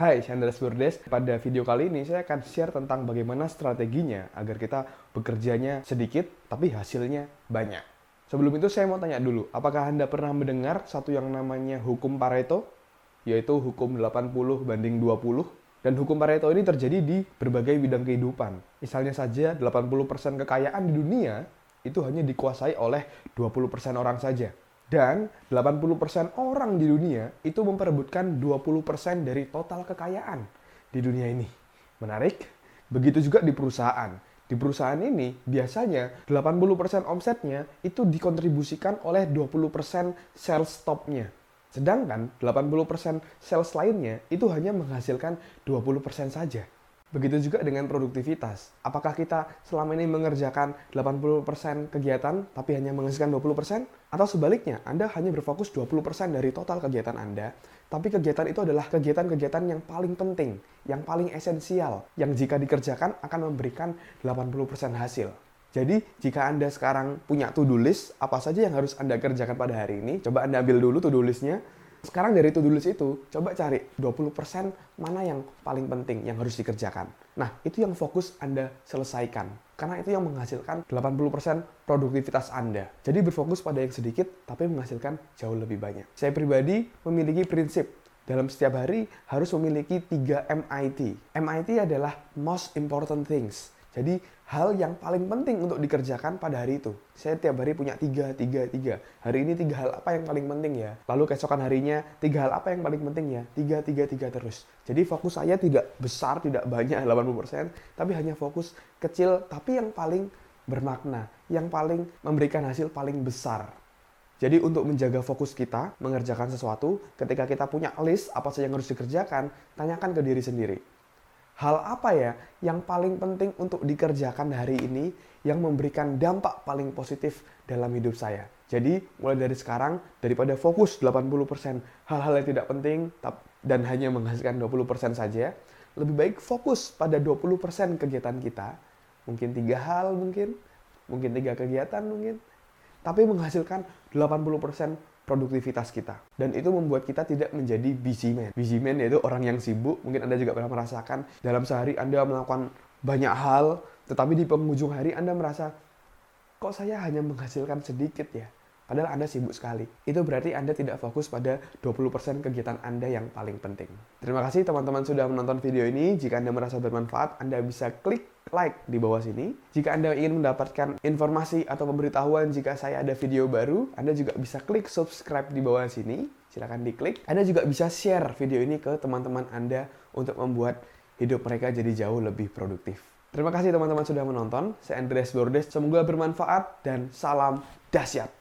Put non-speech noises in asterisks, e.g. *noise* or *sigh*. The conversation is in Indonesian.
Hai, saya Andreas Burdes. Pada video kali ini saya akan share tentang bagaimana strateginya agar kita bekerjanya sedikit tapi hasilnya banyak. Sebelum itu saya mau tanya dulu, apakah Anda pernah mendengar satu yang namanya hukum Pareto? Yaitu hukum 80 banding 20. Dan hukum Pareto ini terjadi di berbagai bidang kehidupan. Misalnya saja 80% kekayaan di dunia itu hanya dikuasai oleh 20% orang saja. Dan 80% orang di dunia itu memperebutkan 20% dari total kekayaan di dunia ini. Menarik? Begitu juga di perusahaan. Di perusahaan ini biasanya 80% omsetnya itu dikontribusikan oleh 20% sales stopnya. Sedangkan 80% sales lainnya itu hanya menghasilkan 20% saja. Begitu juga dengan produktivitas. Apakah kita selama ini mengerjakan 80% kegiatan tapi hanya menghasilkan 20%? Atau sebaliknya, Anda hanya berfokus 20% dari total kegiatan Anda, tapi kegiatan itu adalah kegiatan-kegiatan yang paling penting, yang paling esensial, yang jika dikerjakan akan memberikan 80% hasil. Jadi, jika Anda sekarang punya to-do list, apa saja yang harus Anda kerjakan pada hari ini? Coba Anda ambil dulu to-do listnya, sekarang dari to-do list itu, coba cari 20% mana yang paling penting yang harus dikerjakan. Nah, itu yang fokus Anda selesaikan. Karena itu yang menghasilkan 80% produktivitas Anda. Jadi berfokus pada yang sedikit, tapi menghasilkan jauh lebih banyak. Saya pribadi memiliki prinsip dalam setiap hari harus memiliki 3 MIT. MIT adalah most important things. Jadi hal yang paling penting untuk dikerjakan pada hari itu. Saya tiap hari punya tiga, tiga, tiga. Hari ini tiga hal apa yang paling penting ya? Lalu keesokan harinya tiga hal apa yang paling penting ya? Tiga, tiga, tiga terus. Jadi fokus saya tidak besar, tidak banyak *laughs* 80%, tapi hanya fokus kecil tapi yang paling bermakna, yang paling memberikan hasil paling besar. Jadi untuk menjaga fokus kita mengerjakan sesuatu, ketika kita punya list apa saja yang harus dikerjakan, tanyakan ke diri sendiri hal apa ya yang paling penting untuk dikerjakan hari ini yang memberikan dampak paling positif dalam hidup saya. Jadi, mulai dari sekarang, daripada fokus 80% hal-hal yang tidak penting dan hanya menghasilkan 20% saja, lebih baik fokus pada 20% kegiatan kita. Mungkin tiga hal mungkin, mungkin tiga kegiatan mungkin, tapi menghasilkan 80% produktivitas kita. Dan itu membuat kita tidak menjadi busy man. Busy man yaitu orang yang sibuk. Mungkin Anda juga pernah merasakan dalam sehari Anda melakukan banyak hal, tetapi di penghujung hari Anda merasa, kok saya hanya menghasilkan sedikit ya? Padahal Anda sibuk sekali. Itu berarti Anda tidak fokus pada 20% kegiatan Anda yang paling penting. Terima kasih teman-teman sudah menonton video ini. Jika Anda merasa bermanfaat, Anda bisa klik like di bawah sini. Jika Anda ingin mendapatkan informasi atau pemberitahuan jika saya ada video baru, Anda juga bisa klik subscribe di bawah sini. Silahkan diklik. Anda juga bisa share video ini ke teman-teman Anda untuk membuat hidup mereka jadi jauh lebih produktif. Terima kasih teman-teman sudah menonton. Saya Andreas Bordes. Semoga bermanfaat dan salam dahsyat.